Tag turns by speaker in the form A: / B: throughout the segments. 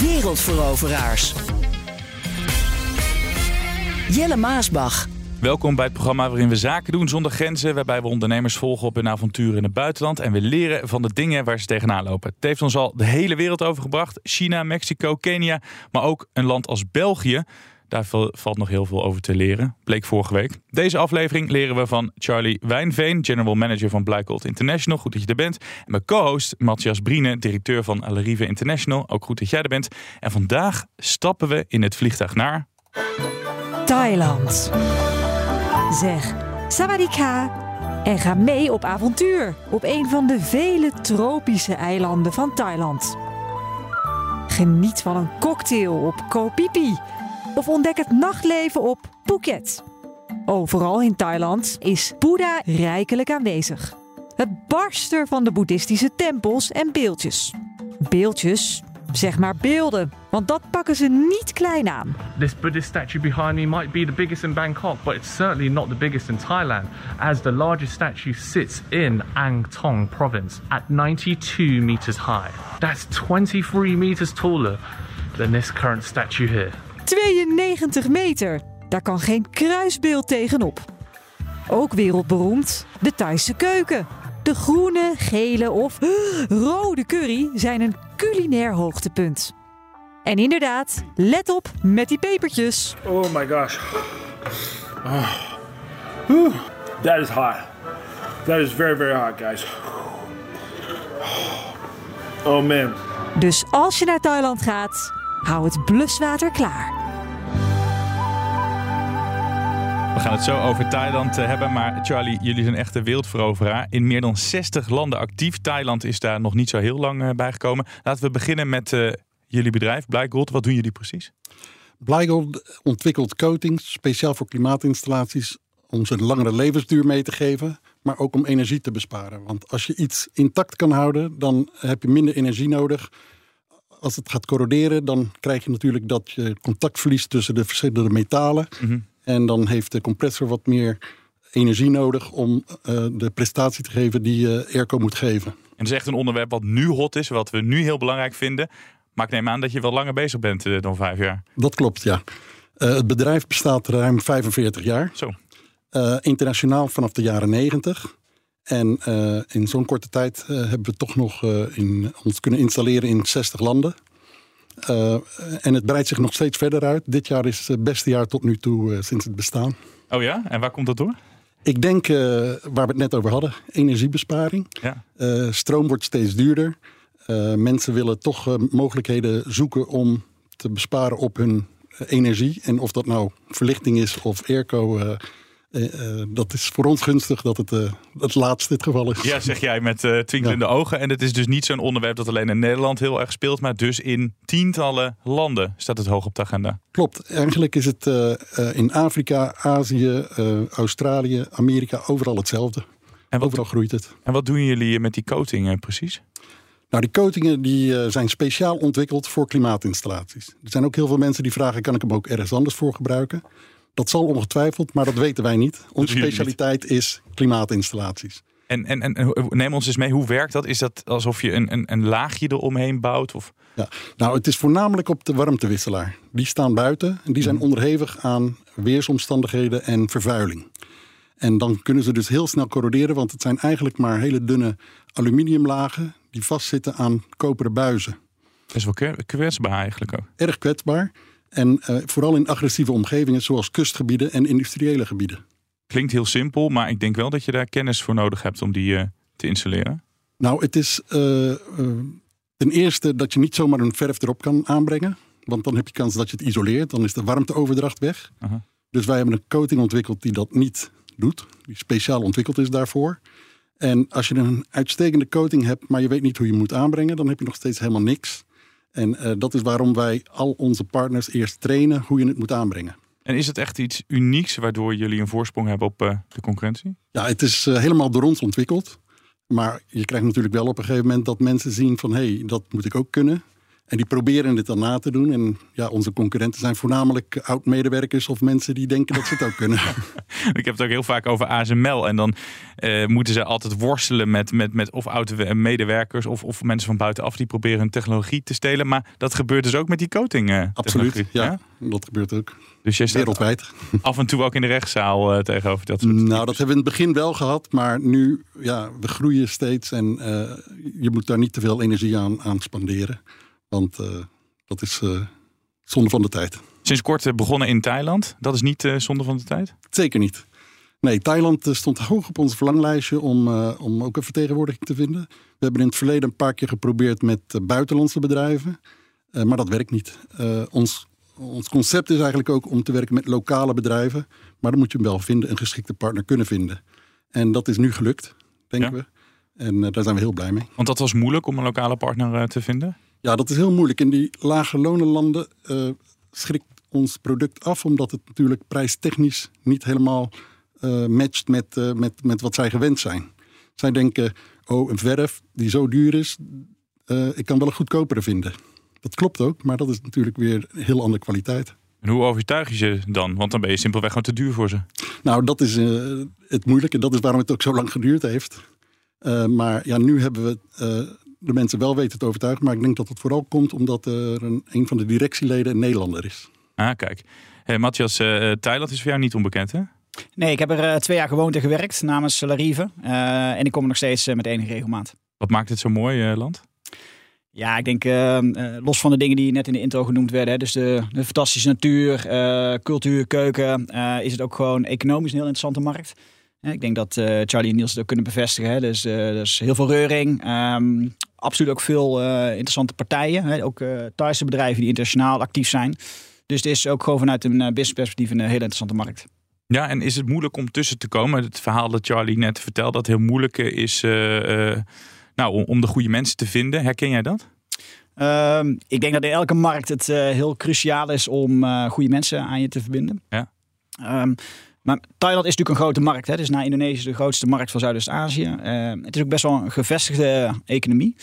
A: Wereldveroveraars. Jelle Maasbach.
B: Welkom bij het programma waarin we zaken doen zonder grenzen. Waarbij we ondernemers volgen op hun avonturen in het buitenland. En we leren van de dingen waar ze tegenaan lopen. Het heeft ons al de hele wereld overgebracht. China, Mexico, Kenia. Maar ook een land als België. Daar valt nog heel veel over te leren, bleek vorige week. Deze aflevering leren we van Charlie Wijnveen, General Manager van Black International. Goed dat je er bent. En mijn co-host Matthias Briene, directeur van Alarive International. Ook goed dat jij er bent. En vandaag stappen we in het vliegtuig naar...
C: Thailand. Zeg, sawadika en ga mee op avontuur op een van de vele tropische eilanden van Thailand. Geniet van een cocktail op Koh Phi Phi of ontdek het nachtleven op Phuket. Overal in Thailand is Boeddha rijkelijk aanwezig. Het barsten van de boeddhistische tempels en beeldjes. Beeldjes Zeg maar beelden, want dat pakken ze niet klein aan.
D: This Buddhist statue behind me might be the biggest in Bangkok, but it's certainly not the biggest in Thailand, as the largest statue sits in Ang Thong province at 92 meters high. That's 23 meters taller than this current statue here.
C: 92 meter, daar kan geen kruisbeeld tegenop. Ook wereldberoemd, de Thaise keuken. De groene, gele of rode curry zijn een culinair hoogtepunt. En inderdaad, let op met die pepertjes.
E: Oh my gosh. Oh. Whew. That is hot. That is very, very hot, guys. Oh man.
C: Dus als je naar Thailand gaat, hou het bluswater klaar.
B: We gaan het zo over Thailand eh, hebben, maar Charlie, jullie zijn echt een wereldveroveraar. In meer dan 60 landen actief. Thailand is daar nog niet zo heel lang eh, bij gekomen. Laten we beginnen met uh, jullie bedrijf, Blygold. Wat doen jullie precies?
F: Blygold ontwikkelt coatings speciaal voor klimaatinstallaties om ze een langere levensduur mee te geven, maar ook om energie te besparen. Want als je iets intact kan houden, dan heb je minder energie nodig. Als het gaat corroderen, dan krijg je natuurlijk dat je contact verliest tussen de verschillende metalen. Mm en dan heeft de compressor wat meer energie nodig om uh, de prestatie te geven die uh, airco moet geven. En
B: dat is echt een onderwerp wat nu hot is, wat we nu heel belangrijk vinden. Maar ik neem aan dat je wel langer bezig bent uh, dan vijf jaar.
F: Dat klopt, ja. het bedrijf bestaat ruim 45 jaar.
B: Zo.
F: internationaal vanaf de jaren 90. En in zo'n korte tijd hebben we toch nog in, ons kunnen installeren in 60 landen. Uh, en het breidt zich nog steeds verder uit. Dit jaar is het beste jaar tot nu toe uh, sinds het bestaan.
B: Oh ja? En waar komt dat door?
F: Ik denk, uh, waar we het net over hadden, energiebesparing.
B: Ja.
F: stroom wordt steeds duurder. mensen willen toch mogelijkheden zoeken om te besparen op hun energie. En of dat nou verlichting is of airco, uh, dat is voor ons gunstig dat het uh, het laatste het geval is.
B: Ja, zeg jij met uh, twinkelende ogen. En het is dus niet zo'n onderwerp dat alleen in Nederland heel erg speelt, maar dus in tientallen landen staat het hoog op de agenda.
F: Klopt. Eigenlijk is het in Afrika, Azië, Australië, Amerika overal hetzelfde. En wat, overal groeit het.
B: En wat doen jullie met die coatingen precies?
F: Nou, die coatingen die, zijn speciaal ontwikkeld voor klimaatinstallaties. Er zijn ook heel veel mensen die vragen: kan ik hem ook ergens anders voor gebruiken? Dat zal ongetwijfeld, maar dat weten wij niet. Onze specialiteit is klimaatinstallaties.
B: En, en, en neem ons eens mee, hoe werkt dat? Is dat alsof je een, een, een laagje eromheen bouwt? Of?
F: Ja, nou, het is voornamelijk op de warmtewisselaar. Die staan buiten en die zijn mhm. onderhevig aan weersomstandigheden en vervuiling. En dan kunnen ze dus heel snel corroderen, want het zijn eigenlijk maar hele dunne aluminiumlagen die vastzitten aan koperen buizen.
B: Dat is wel kwetsbaar eigenlijk ook.
F: Erg kwetsbaar. En uh, vooral in agressieve omgevingen zoals kustgebieden en industriële gebieden.
B: Klinkt heel simpel, maar ik denk wel dat je daar kennis voor nodig hebt om die uh, te installeren.
F: Nou, het is uh, ten eerste dat je niet zomaar een verf erop kan aanbrengen. Want dan heb je kans dat je het isoleert. Dan is de warmteoverdracht weg.
B: Aha.
F: Dus wij hebben een coating ontwikkeld die dat niet doet. Die speciaal ontwikkeld is daarvoor. En als je een uitstekende coating hebt, maar je weet niet hoe je moet aanbrengen, dan heb je nog steeds helemaal niks. En eh, dat is waarom wij al onze partners eerst trainen hoe je het moet aanbrengen.
B: En is het echt iets unieks waardoor jullie een voorsprong hebben op eh, de concurrentie?
F: Ja, het is eh, helemaal door ons ontwikkeld. Maar je krijgt natuurlijk wel op een gegeven moment dat mensen zien van... hé, hey, dat moet ik ook kunnen. En die proberen dit dan na te doen. En ja, onze concurrenten zijn voornamelijk oud-medewerkers of mensen die denken dat ze het ook kunnen.
B: Ik heb het ook heel vaak over ASML. En dan eh, moeten ze altijd worstelen met, met, met of oude medewerkers of, of mensen van buitenaf die proberen hun technologie te stelen. Maar dat gebeurt dus ook met die coating. eh,
F: Absoluut, ja, dat gebeurt ook.
B: Dus jij staat
F: Wereldwijd.
B: af en toe ook in de rechtszaal eh, tegenover dat soort
F: Nou, dat hebben we in het begin wel gehad, maar nu, ja, we groeien steeds en je moet daar niet te veel energie aan, aan spanderen. Want eh, dat is eh, zonde van de tijd.
B: Sinds kort eh, begonnen in Thailand. Dat is niet zonde van de tijd?
F: Zeker niet. Nee, Thailand stond hoog op ons verlanglijstje om, om ook een vertegenwoordiging te vinden. We hebben in het verleden een paar keer geprobeerd met buitenlandse bedrijven, maar dat werkt niet. Ons, ons concept is eigenlijk ook om te werken met lokale bedrijven, maar dan moet je hem wel vinden, een geschikte partner kunnen vinden. En dat is nu gelukt, denken
B: Ja.
F: we. En daar zijn we heel blij mee.
B: Want dat was moeilijk om een lokale partner te vinden.
F: Ja, dat is heel moeilijk. In die lage lonenlanden eh schrikt ons product af, omdat het natuurlijk prijstechnisch niet helemaal eh, matcht met, eh, met, met wat zij gewend zijn. Zij denken, oh, een verf die zo duur is, ik kan wel een goedkopere vinden. Dat klopt ook, maar dat is natuurlijk weer een heel andere kwaliteit.
B: En hoe overtuig je ze dan? Want dan ben je simpelweg gewoon te duur voor ze.
F: Nou, dat is het moeilijke. Dat is waarom het ook zo lang geduurd heeft. Maar ja, nu hebben we de mensen wel weten te overtuigen. Maar ik denk dat het vooral komt omdat er een, een van de directieleden een Nederlander is.
B: Ah, kijk. Hey, Matthias, eh, eh, Thailand is voor jou niet onbekend, hè?
G: Nee, ik heb er eh, twee jaar gewoond en gewerkt namens Larive. Eh, en ik kom er nog steeds met enige regelmaat.
B: Wat maakt het zo mooi, land?
G: Ja, ik denk los van de dingen die net in de intro genoemd werden. Hè, dus de, de fantastische natuur, eh, cultuur, keuken. eh, is het ook gewoon economisch een heel interessante markt. Ik denk dat eh, Charlie en Niels het ook kunnen bevestigen. Hè. Dus eh, er is heel veel reuring. Ehm, absoluut ook veel eh, interessante partijen. Hè. Ook Thaise bedrijven die internationaal actief zijn. Dus het is ook gewoon vanuit een uh, businessperspectief een hele interessante markt.
B: Ja, en is het moeilijk om tussen te komen? Het verhaal dat Charlie net vertelde, dat heel moeilijk is nou, om, de goede mensen te vinden. Herken jij dat?
G: Ehm, ik denk dat in elke markt het heel cruciaal is om goede mensen aan je te verbinden.
B: Ja.
G: Ehm, maar Thailand is natuurlijk een grote markt. Hè? Dus na Indonesië de grootste markt van Zuidoost-Azië. Ehm, het is ook best wel een gevestigde economie.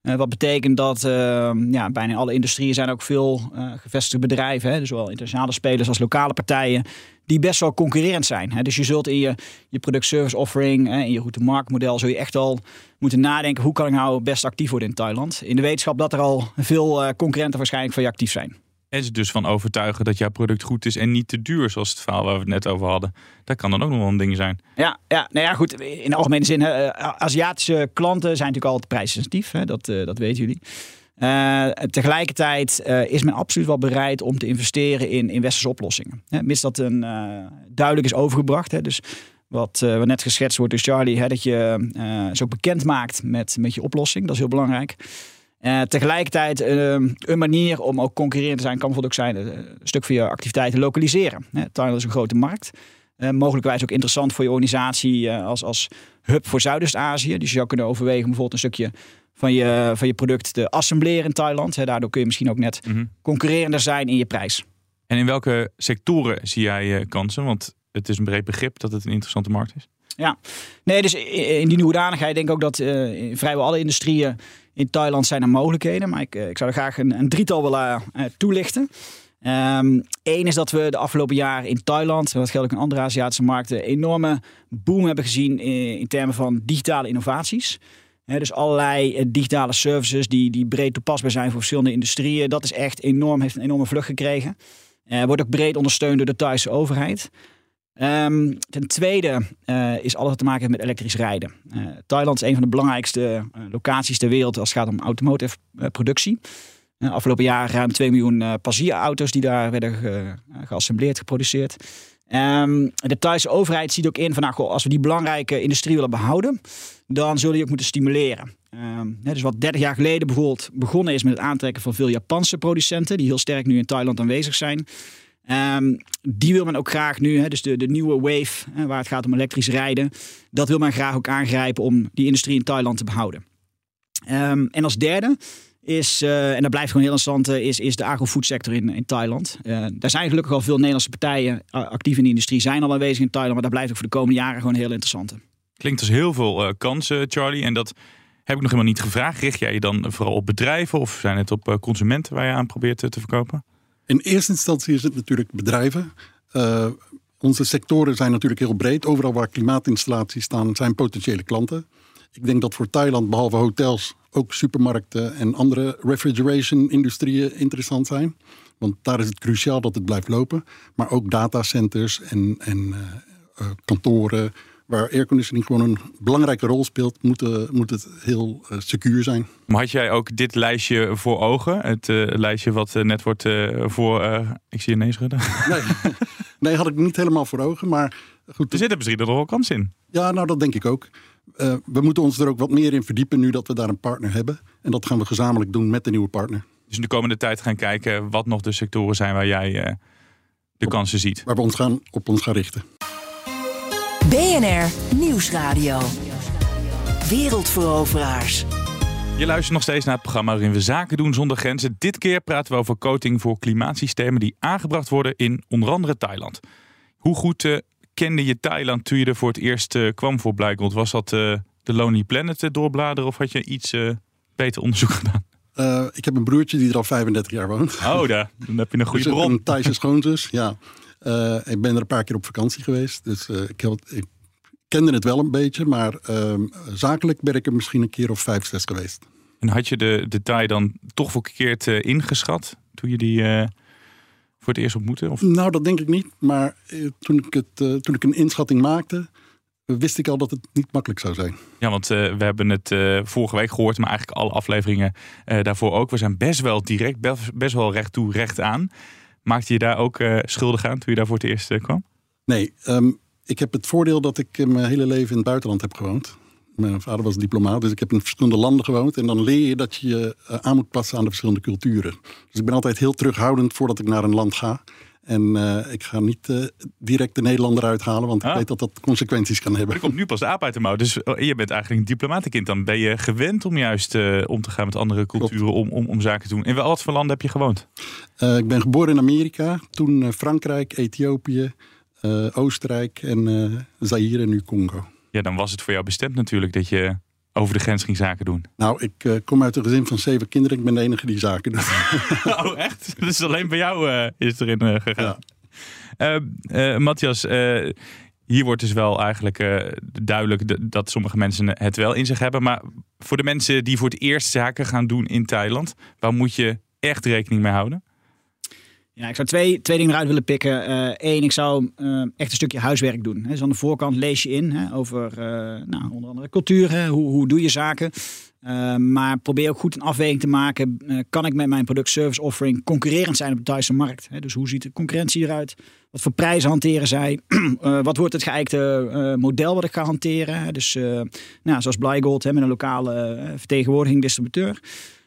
G: Eh, wat betekent dat ehm, ja, bijna alle industrieën zijn ook veel eh, gevestigde bedrijven. Hè? Dus zowel internationale spelers als lokale partijen. Die best wel concurrerend zijn. Hè? Dus je zult in je, je product-service offering, hè, in je route-marktmodel, zul je echt al moeten nadenken. Hoe kan ik nou best actief worden in Thailand? In de wetenschap dat er al veel eh, concurrenten waarschijnlijk van je actief zijn.
B: En ze dus van overtuigen dat jouw product goed is en niet te duur, zoals het verhaal waar we het net over hadden. Dat kan dan ook nog wel een ding zijn.
G: Ja, ja, nou ja, goed. In de algemene zin, eh, Aziatische klanten zijn natuurlijk altijd prijssensitief. Hè, dat, eh, dat weten jullie. Eh, tegelijkertijd is men absoluut wel bereid om te investeren in, in westerse oplossingen. Hè, dat een, duidelijk is overgebracht. Hè, dus wat, wat net geschetst wordt door Charlie, hè, dat je zo bekend maakt met, met je oplossing. Dat is heel belangrijk. Eh, tegelijkertijd eh, een manier om ook concurrerend te zijn kan bijvoorbeeld ook zijn eh, een stuk van je activiteiten lokaliseren. Thailand is een grote markt. Uh, mogelijkwijs ook interessant voor je organisatie uh, als, als hub voor Zuidoost-Azië. Dus je zou kunnen overwegen om bijvoorbeeld een stukje van je, van je product te assembleren in Thailand. Hè, daardoor kun je misschien ook net
B: Mhm.
G: concurrerender zijn in je prijs.
B: En in welke sectoren zie jij eh, kansen? Want het is een breed begrip dat het een interessante markt is.
G: Ja, nee, dus in die hoedanigheid denk ik ook dat uh, in vrijwel alle industrieën in Thailand zijn er mogelijkheden. Maar ik, uh, ik zou er graag een, een drietal willen uh, toelichten. Eén um, is dat we de afgelopen jaren in Thailand, dat geldt ook in andere Aziatische markten, een enorme boom hebben gezien in, in termen van digitale innovaties. Dus allerlei digitale services die, die breed toepasbaar zijn voor verschillende industrieën. Dat is echt enorm, heeft een enorme vlucht gekregen. Wordt ook breed ondersteund door de Thaise overheid. Um, ten tweede uh, is alles wat te maken heeft met elektrisch rijden. Uh, Thailand is een van de belangrijkste uh, locaties ter wereld als het gaat om automotive productie. afgelopen jaar ruim 2 miljoen passagiersauto's die daar werden ge, geassembleerd, geproduceerd. Um, de Thaise overheid ziet ook in van nou, als we die belangrijke industrie willen behouden, dan zullen die ook moeten stimuleren. Hè, dus wat 30 jaar geleden bijvoorbeeld begonnen is met het aantrekken van veel Japanse producenten, die heel sterk nu in Thailand aanwezig zijn. Um, die wil men ook graag nu, hè, dus de, de nieuwe wave, hè, waar het gaat om elektrisch rijden, dat wil men graag ook aangrijpen om die industrie in Thailand te behouden. Um, en als derde is, eh, en dat blijft gewoon heel interessant, eh, is, is de agrofood sector in, in Thailand. Uh, daar zijn gelukkig al veel Nederlandse partijen actief in de industrie, zijn al aanwezig in Thailand, maar dat blijft ook voor de komende jaren gewoon heel interessant.
B: Klinkt als heel veel kansen, Charlie. En dat heb ik nog helemaal niet gevraagd. Richt jij je dan vooral op bedrijven of zijn het op consumenten waar je aan probeert te verkopen?
F: In eerste instantie is het natuurlijk bedrijven. onze sectoren zijn natuurlijk heel breed. Overal waar klimaatinstallaties staan, zijn potentiële klanten. Ik denk dat voor Thailand, behalve hotels, ook supermarkten en andere refrigeration-industrieën interessant zijn. Want daar is het cruciaal dat het blijft lopen. Maar ook datacenters en, en uh, kantoren waar airconditioning gewoon een belangrijke rol speelt, moet, uh, moet het heel uh, secuur zijn.
B: Maar had jij ook dit lijstje voor ogen? Het lijstje wat net wordt voor. ik zie je nee schudden.
F: Nee. nee, had ik niet helemaal voor ogen. Maar goed.
B: Er zit er misschien nog wel kans in.
F: Ja, nou dat denk ik ook. We moeten ons er ook wat meer in verdiepen nu dat we daar een partner hebben. En dat gaan we gezamenlijk doen met de nieuwe partner.
B: Dus in de komende tijd gaan kijken wat nog de sectoren zijn waar jij de kansen ziet.
F: Waar we ons gaan, op ons gaan richten.
A: BNR Nieuwsradio. Wereldveroveraars.
B: Je luistert nog steeds naar het programma waarin we zaken doen zonder grenzen. Dit keer praten we over coating voor klimaatsystemen die aangebracht worden in onder andere Thailand. Hoe goed uh, kende je Thailand toen je er voor het eerst uh, kwam voor Blijkond? Was dat uh, de Lonely Planet uh, doorbladeren of had je iets beter onderzoek gedaan?
F: ik heb een broertje die er al 35 jaar woont.
B: Oh, daar, dan heb je een goede dus bron.
F: Een Thaise schoonzus, ja. Ik ben er een paar keer op vakantie geweest. Dus ik, heb, ik, kende het wel een beetje. Maar ehm, zakelijk ben ik er misschien een keer of vijf, zes geweest.
B: En had je de, de Thai dan toch verkeerd ingeschat toen je die voor het eerst ontmoeten? Of?
F: Nou, dat denk ik niet. Maar eh, toen, ik het, eh, toen ik een inschatting maakte, wist ik al dat het niet makkelijk zou zijn.
B: Ja, want uh, we hebben het uh, vorige week gehoord, maar eigenlijk alle afleveringen uh, daarvoor ook. We zijn best wel direct, best wel recht toe, recht aan. Maakte je daar ook schuldig aan toen je daar voor het eerst kwam?
F: Nee, um, ik heb het voordeel dat ik mijn hele leven in het buitenland heb gewoond. Mijn vader was diplomaat, dus ik heb in verschillende landen gewoond. En dan leer je dat je je eh, aan moet passen aan de verschillende culturen. Dus ik ben altijd heel terughoudend voordat ik naar een land ga. En uh, ik ga niet uh, direct de Nederlander uithalen, want ik ah. weet dat dat consequenties kan hebben.
B: Er komt nu pas de aap uit de mouw. Dus oh, je bent eigenlijk een diplomatenkind. Dan ben je gewend om juist uh, om te gaan met andere culturen, om, om, om zaken te doen. In welke voor landen heb je gewoond?
F: ik ben geboren in Amerika, toen Frankrijk, Ethiopië, Oostenrijk en Zaire en nu Congo
B: ja, dan was het voor jou bestemd natuurlijk dat je over de grens ging zaken doen.
F: Nou, ik uh, kom uit een gezin van zeven kinderen. Ik ben de enige die zaken doet.
B: oh, echt? Dus alleen bij jou uh, is erin uh, gegaan. Ja. Matthias, hier wordt dus wel eigenlijk duidelijk dat sommige mensen het wel in zich hebben. Maar voor de mensen die voor het eerst zaken gaan doen in Thailand, waar moet je echt rekening mee houden?
G: Ja, ik zou twee, twee dingen eruit willen pikken. Eén, ik zou echt een stukje huiswerk doen. Dus aan de voorkant lees je in hè, over nou, onder andere cultuur. Hè, hoe, hoe doe je zaken? maar probeer ook goed een afweging te maken. kan ik met mijn product service offering concurrerend zijn op de Thaise markt? Hè? Dus hoe ziet de concurrentie eruit? Wat voor prijzen hanteren zij? wat wordt het geëikte model wat ik ga hanteren? Dus nou, zoals Blygold hè, met een lokale vertegenwoordiging, distributeur.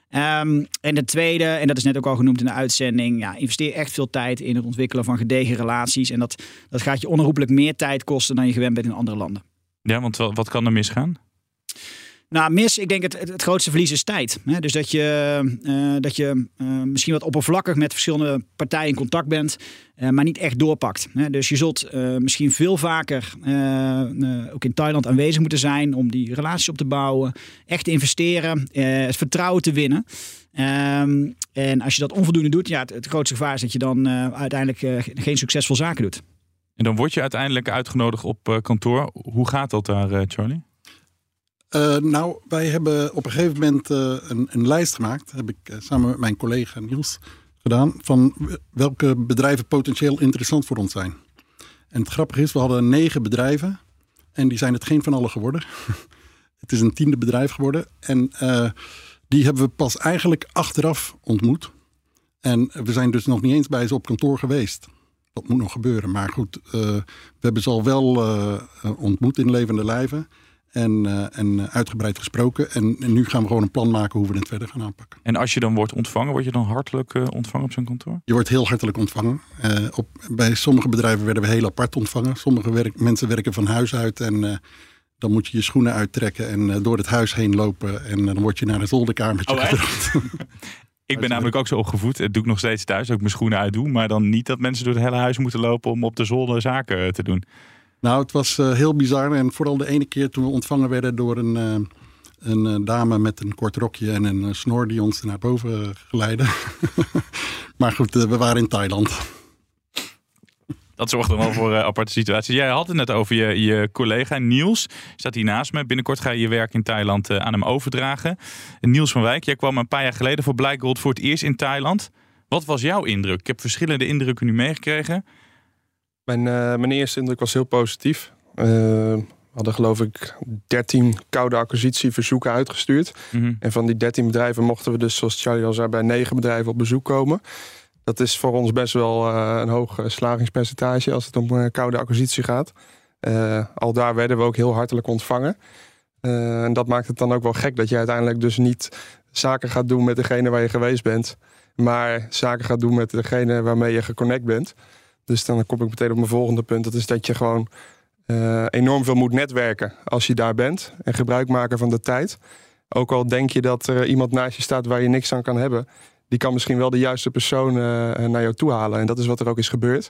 G: Um, en de tweede, en dat is net ook al genoemd in de uitzending, ja, investeer echt veel tijd in het ontwikkelen van gedegen relaties. En dat, dat gaat je onherroepelijk meer tijd kosten dan je gewend bent in andere landen.
B: Ja, want wat kan er misgaan?
G: Nou, mis, ik denk het, het, grootste verlies is tijd. Dus dat je, uh, dat je uh, misschien wat oppervlakkig met verschillende partijen in contact bent, uh, maar niet echt doorpakt. Dus je zult misschien veel vaker ook in Thailand aanwezig moeten zijn om die relaties op te bouwen, echt te investeren, het vertrouwen te winnen. Um, en als je dat onvoldoende doet, ja, het, het grootste gevaar is dat je dan uiteindelijk geen succesvol zaken doet.
B: En dan word je uiteindelijk uitgenodigd op kantoor. Hoe gaat dat daar, Charlie?
F: Uh, nou, wij hebben op een gegeven moment uh, een, een, lijst gemaakt. Heb ik uh, samen met mijn collega Niels gedaan. Van welke bedrijven potentieel interessant voor ons zijn. En het grappige is, we hadden negen bedrijven. En die zijn het geen van alle geworden. het is een tiende bedrijf geworden. En die hebben we pas eigenlijk achteraf ontmoet. En we zijn dus nog niet eens bij ze op kantoor geweest. Dat moet nog gebeuren. Maar goed, we hebben ze al wel ontmoet in levende lijven en, uh, en uitgebreid gesproken. En, en, nu gaan we gewoon een plan maken hoe we het verder gaan aanpakken.
B: En als je dan wordt ontvangen, word je dan hartelijk uh, ontvangen op zo'n kantoor?
F: Je wordt heel hartelijk ontvangen. Uh, op, bij sommige bedrijven werden we heel apart ontvangen. Sommige werk, mensen werken van huis uit en Dan moet je je schoenen uittrekken en eh, door het huis heen lopen. En dan word je naar het zolderkamertje
B: Oh. Ik ben namelijk ook zo opgevoed. Dat doe ik nog steeds thuis. Ik mijn schoenen uitdoe. Maar dan niet dat mensen door het hele huis moeten lopen om op de zolder zaken eh, te doen.
F: Nou, het was eh, heel bizar. En vooral de ene keer toen we ontvangen werden door een, eh, een eh, dame met een kort rokje en een snor die ons naar boven geleidde. maar goed, we waren in Thailand.
B: Dat zorgt dan wel voor aparte situaties. Jij had het net over je, je collega Niels. Staat hier naast me. Binnenkort ga je je werk in Thailand aan hem overdragen. Niels van Wijk, jij kwam een paar jaar geleden voor Blackgold voor het eerst in Thailand. Wat was jouw indruk? Ik heb verschillende indrukken nu meegekregen.
H: Mijn, eh, mijn eerste indruk was heel positief. Eh, we hadden geloof ik 13 koude acquisitieverzoeken uitgestuurd.
B: Mhm.
H: En van die 13 bedrijven mochten we dus, zoals Charlie al zei, bij 9 bedrijven op bezoek komen. Dat is voor ons best wel eh, een hoog slagingspercentage als het om koude acquisitie gaat. Al daar werden we ook heel hartelijk ontvangen. En dat maakt het dan ook wel gek dat je uiteindelijk dus niet zaken gaat doen met degene waar je geweest bent. Maar zaken gaat doen met degene waarmee je geconnect bent. Dus dan kom ik meteen op mijn volgende punt. Dat is dat je gewoon eh, enorm veel moet netwerken als je daar bent. En gebruik maken van de tijd. Ook al denk je dat er iemand naast je staat waar je niks aan kan hebben. Die kan misschien wel de juiste persoon eh, naar jou toe halen. En dat is wat er ook is gebeurd.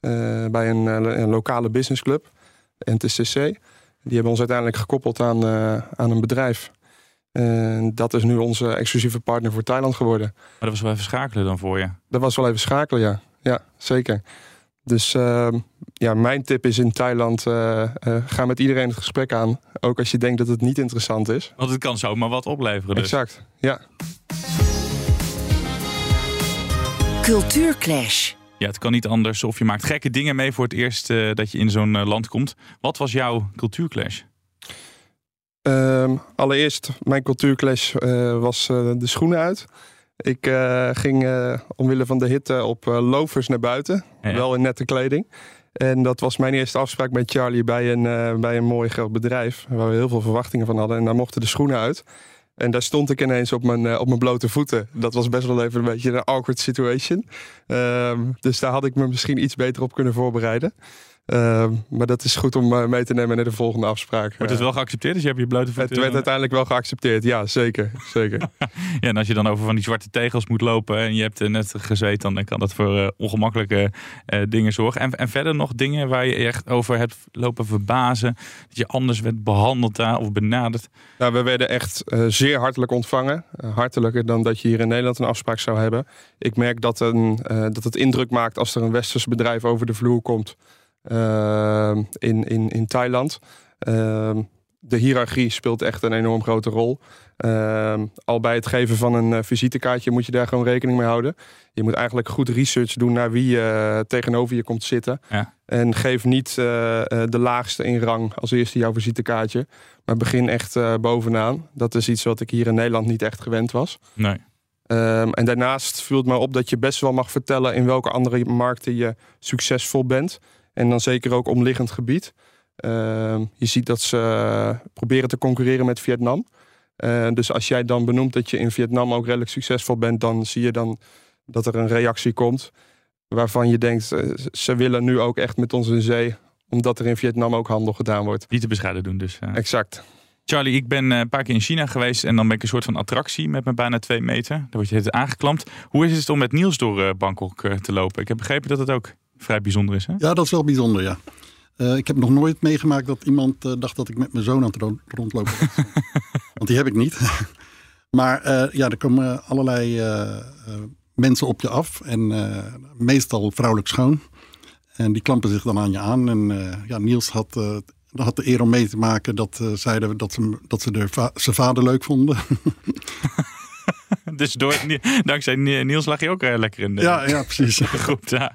H: eh, bij een, een lokale businessclub, NTCC. Die hebben ons uiteindelijk gekoppeld aan, aan een bedrijf. En dat is nu onze exclusieve partner voor Thailand geworden.
B: Maar dat was wel even schakelen dan voor je.
H: Dat was wel even schakelen, ja. Ja, zeker. Dus ehm, ja, mijn tip is in Thailand, eh, eh, ga met iedereen het gesprek aan. Ook als je denkt dat het niet interessant is.
B: Want het kan zomaar wat opleveren. Dus.
H: Exact, ja.
A: Cultuurclash.
B: Ja, het kan niet anders. Of je maakt gekke dingen mee voor het eerst eh, dat je in zo'n land komt. Wat was jouw cultuurclash?
H: Ehm, allereerst, mijn cultuurclash eh, was eh, de schoenen uit. Ik eh, ging eh, omwille van de hitte op eh, loafers naar buiten.
B: Ja.
H: Wel in nette kleding. En dat was mijn eerste afspraak met Charlie bij een, bij een mooi groot bedrijf. Waar we heel veel verwachtingen van hadden. En daar mochten de schoenen uit. En daar stond ik ineens op mijn, op mijn blote voeten. Dat was best wel even een beetje een awkward situation. Ehm, dus daar had ik me misschien iets beter op kunnen voorbereiden. Ehm, maar dat is goed om eh, mee te nemen naar de volgende afspraak.
B: Wordt het wel geaccepteerd? Dus je hebt je blote voeten...
H: Het werd uiteindelijk wel geaccepteerd, ja, zeker. zeker.
B: Ja, en als je dan over van die zwarte tegels moet lopen en je hebt eh, net gezweet, dan kan dat voor eh, ongemakkelijke eh, dingen zorgen. En, en verder nog dingen waar je echt over hebt lopen verbazen, dat je anders werd behandeld daar of benaderd.
H: Nou, we werden echt eh, zeer hartelijk ontvangen. Eh, hartelijker dan dat je hier in Nederland een afspraak zou hebben. Ik merk dat, een, eh, dat het indruk maakt als er een westers bedrijf over de vloer komt eh, in, in, in Thailand. Ehm, de hiërarchie speelt echt een enorm grote rol. Ehm, al bij het geven van een eh, visitekaartje moet je daar gewoon rekening mee houden. Je moet eigenlijk goed research doen naar wie eh, tegenover je komt zitten.
B: Ja.
H: En geef niet eh, eh, de laagste in rang als eerste jouw visitekaartje. Maar begin echt eh, bovenaan. Dat is iets wat ik hier in Nederland niet echt gewend was.
B: Nee.
H: Ehm, en daarnaast viel het me op dat je best wel mag vertellen in welke andere markten je succesvol bent. En dan zeker ook omliggend gebied. Ehm, je ziet dat ze eh, proberen te concurreren met Vietnam. Eh, dus als jij dan benoemt dat je in Vietnam ook redelijk succesvol bent, dan zie je dan dat er een reactie komt. Waarvan je denkt, eh, ze willen nu ook echt met ons in zee, omdat er in Vietnam ook handel gedaan wordt.
B: Niet te bescheiden doen dus.
H: Exact.
B: Charlie, ik ben een paar keer in China geweest en dan ben ik een soort van attractie met mijn bijna twee meter. Daar word je het aangeklampt. Hoe is het om met Niels door Bangkok te lopen? Ik heb begrepen dat het ook vrij bijzonder is. Hè?
F: Ja, dat is wel bijzonder, ja. Eh, ik heb nog nooit meegemaakt dat iemand eh, dacht dat ik met mijn zoon aan het ro- rondlopen was. Want die heb ik niet. maar eh, ja, er komen allerlei mensen op je af. En meestal vrouwelijk schoon. En die klampen zich dan aan je aan. En ja, Niels had, had de eer om mee te maken dat zeiden dat ze, dat ze de va- zijn vader leuk vonden.
B: Dus door, dankzij Niels lag je ook eh, lekker in de
F: ja, ja, precies.
B: groep. Ja.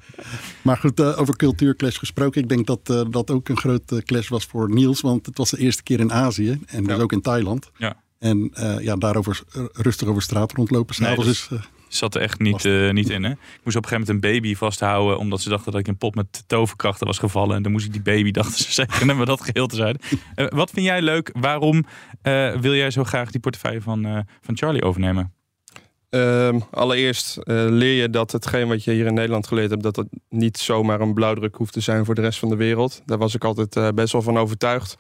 F: Maar goed, eh, over cultuurclash gesproken. Ik denk dat eh, dat ook een grote clash was voor Niels. Want het was de eerste keer in Azië. En dus
H: Ja.
F: ook in Thailand.
B: Ja.
F: En ja, daarover rustig over straat rondlopen.
B: Nee,
F: S'avonds
B: dat-
F: is...
B: Zat er echt niet, eh, niet in. Hè? Ik moest op een gegeven moment een baby vasthouden. Omdat ze dachten dat ik in pot met toverkrachten was gevallen. En dan moest ik die baby, dachten ze zeggen. maar dat geheel te zijn. Eh, wat vind jij leuk? Waarom eh, wil jij zo graag die portefeuille van, van Charlie overnemen?
H: Ehm, allereerst leer je dat hetgeen wat je hier in Nederland geleerd hebt, dat het niet zomaar een blauwdruk hoeft te zijn voor de rest van de wereld. Daar was ik altijd best wel van overtuigd.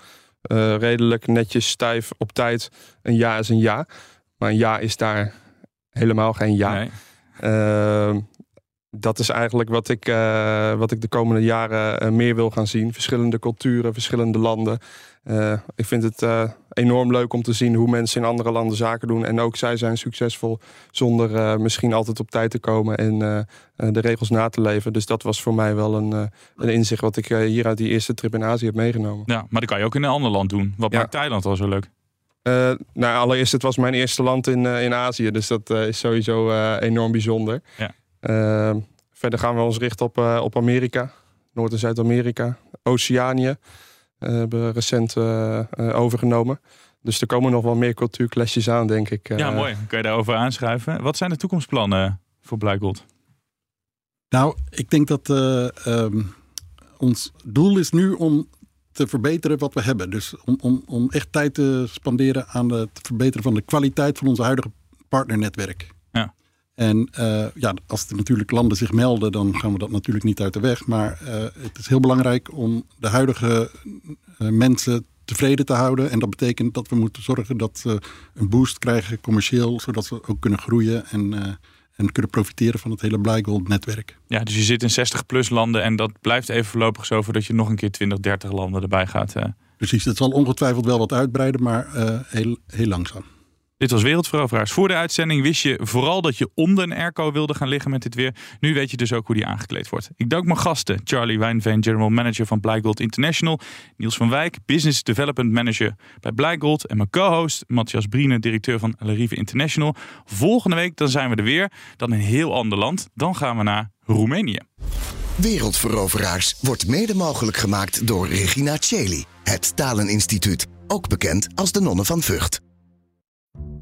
H: redelijk netjes, stijf, op tijd. Een ja is een ja. Maar een ja is daar helemaal geen ja.
B: Nee.
H: Ehm, dat is eigenlijk wat ik, eh, wat ik de komende jaren eh, meer wil gaan zien. Verschillende culturen, verschillende landen. Eh, ik vind het enorm leuk om te zien hoe mensen in andere landen zaken doen. En ook zij zijn succesvol zonder misschien altijd op tijd te komen en de regels na te leven. Dus dat was voor mij wel een, een inzicht wat ik hier uit die eerste trip in Azië heb meegenomen.
B: Ja, maar dat kan je ook in een ander land doen. Wat
H: Ja.
B: maakt Thailand al zo leuk?
H: Eh, nou, allereerst, het was mijn eerste land in, eh, in Azië. Dus dat eh, is sowieso eh, enorm bijzonder.
B: Ja.
H: Eh, verder gaan we ons richten op, eh, op Amerika. Noord- en Zuid-Amerika. Oceanië. eh, hebben we recent overgenomen. Dus er komen nog wel meer cultuurclashes aan, denk ik.
B: ja, mooi. Kun je daarover aanschuiven. Wat zijn de toekomstplannen voor Blijkgold?
F: Nou, ik denk dat eh, ehm, ons doel is nu om te verbeteren wat we hebben. Dus om, om, om echt tijd te spanderen aan het verbeteren van de kwaliteit van onze huidige partnernetwerk.
B: Ja.
F: En eh, ja, als er natuurlijk landen zich melden, dan gaan we dat natuurlijk niet uit de weg. Maar eh, het is heel belangrijk om de huidige eh, mensen tevreden te houden. En dat betekent dat we moeten zorgen dat ze een boost krijgen commercieel, zodat ze ook kunnen groeien en, en kunnen profiteren van het hele Blijgold netwerk.
B: Ja, dus je zit in 60 plus landen en dat blijft even voorlopig zo voordat je nog een keer 20, 30 landen erbij gaat. eh.
F: Precies, het zal ongetwijfeld wel wat uitbreiden, maar eh, heel, heel langzaam.
B: Dit was Wereldveroveraars. Voor de uitzending wist je vooral dat je onder een airco wilde gaan liggen met dit weer. Nu weet je dus ook hoe die aangekleed wordt. Ik dank mijn gasten. Charlie Wijnveen, General Manager van Blijgold International. Niels van Wijk, Business Development Manager bij Blijgold. En mijn co-host Matthias Briene, directeur van Larive International. Volgende week dan zijn we er weer. Dan een heel ander land. Dan gaan we naar Roemenië.
I: Wereldveroveraars wordt mede mogelijk gemaakt door Regina Cheli, het Taleninstituut, ook bekend als de Nonnen van Vught.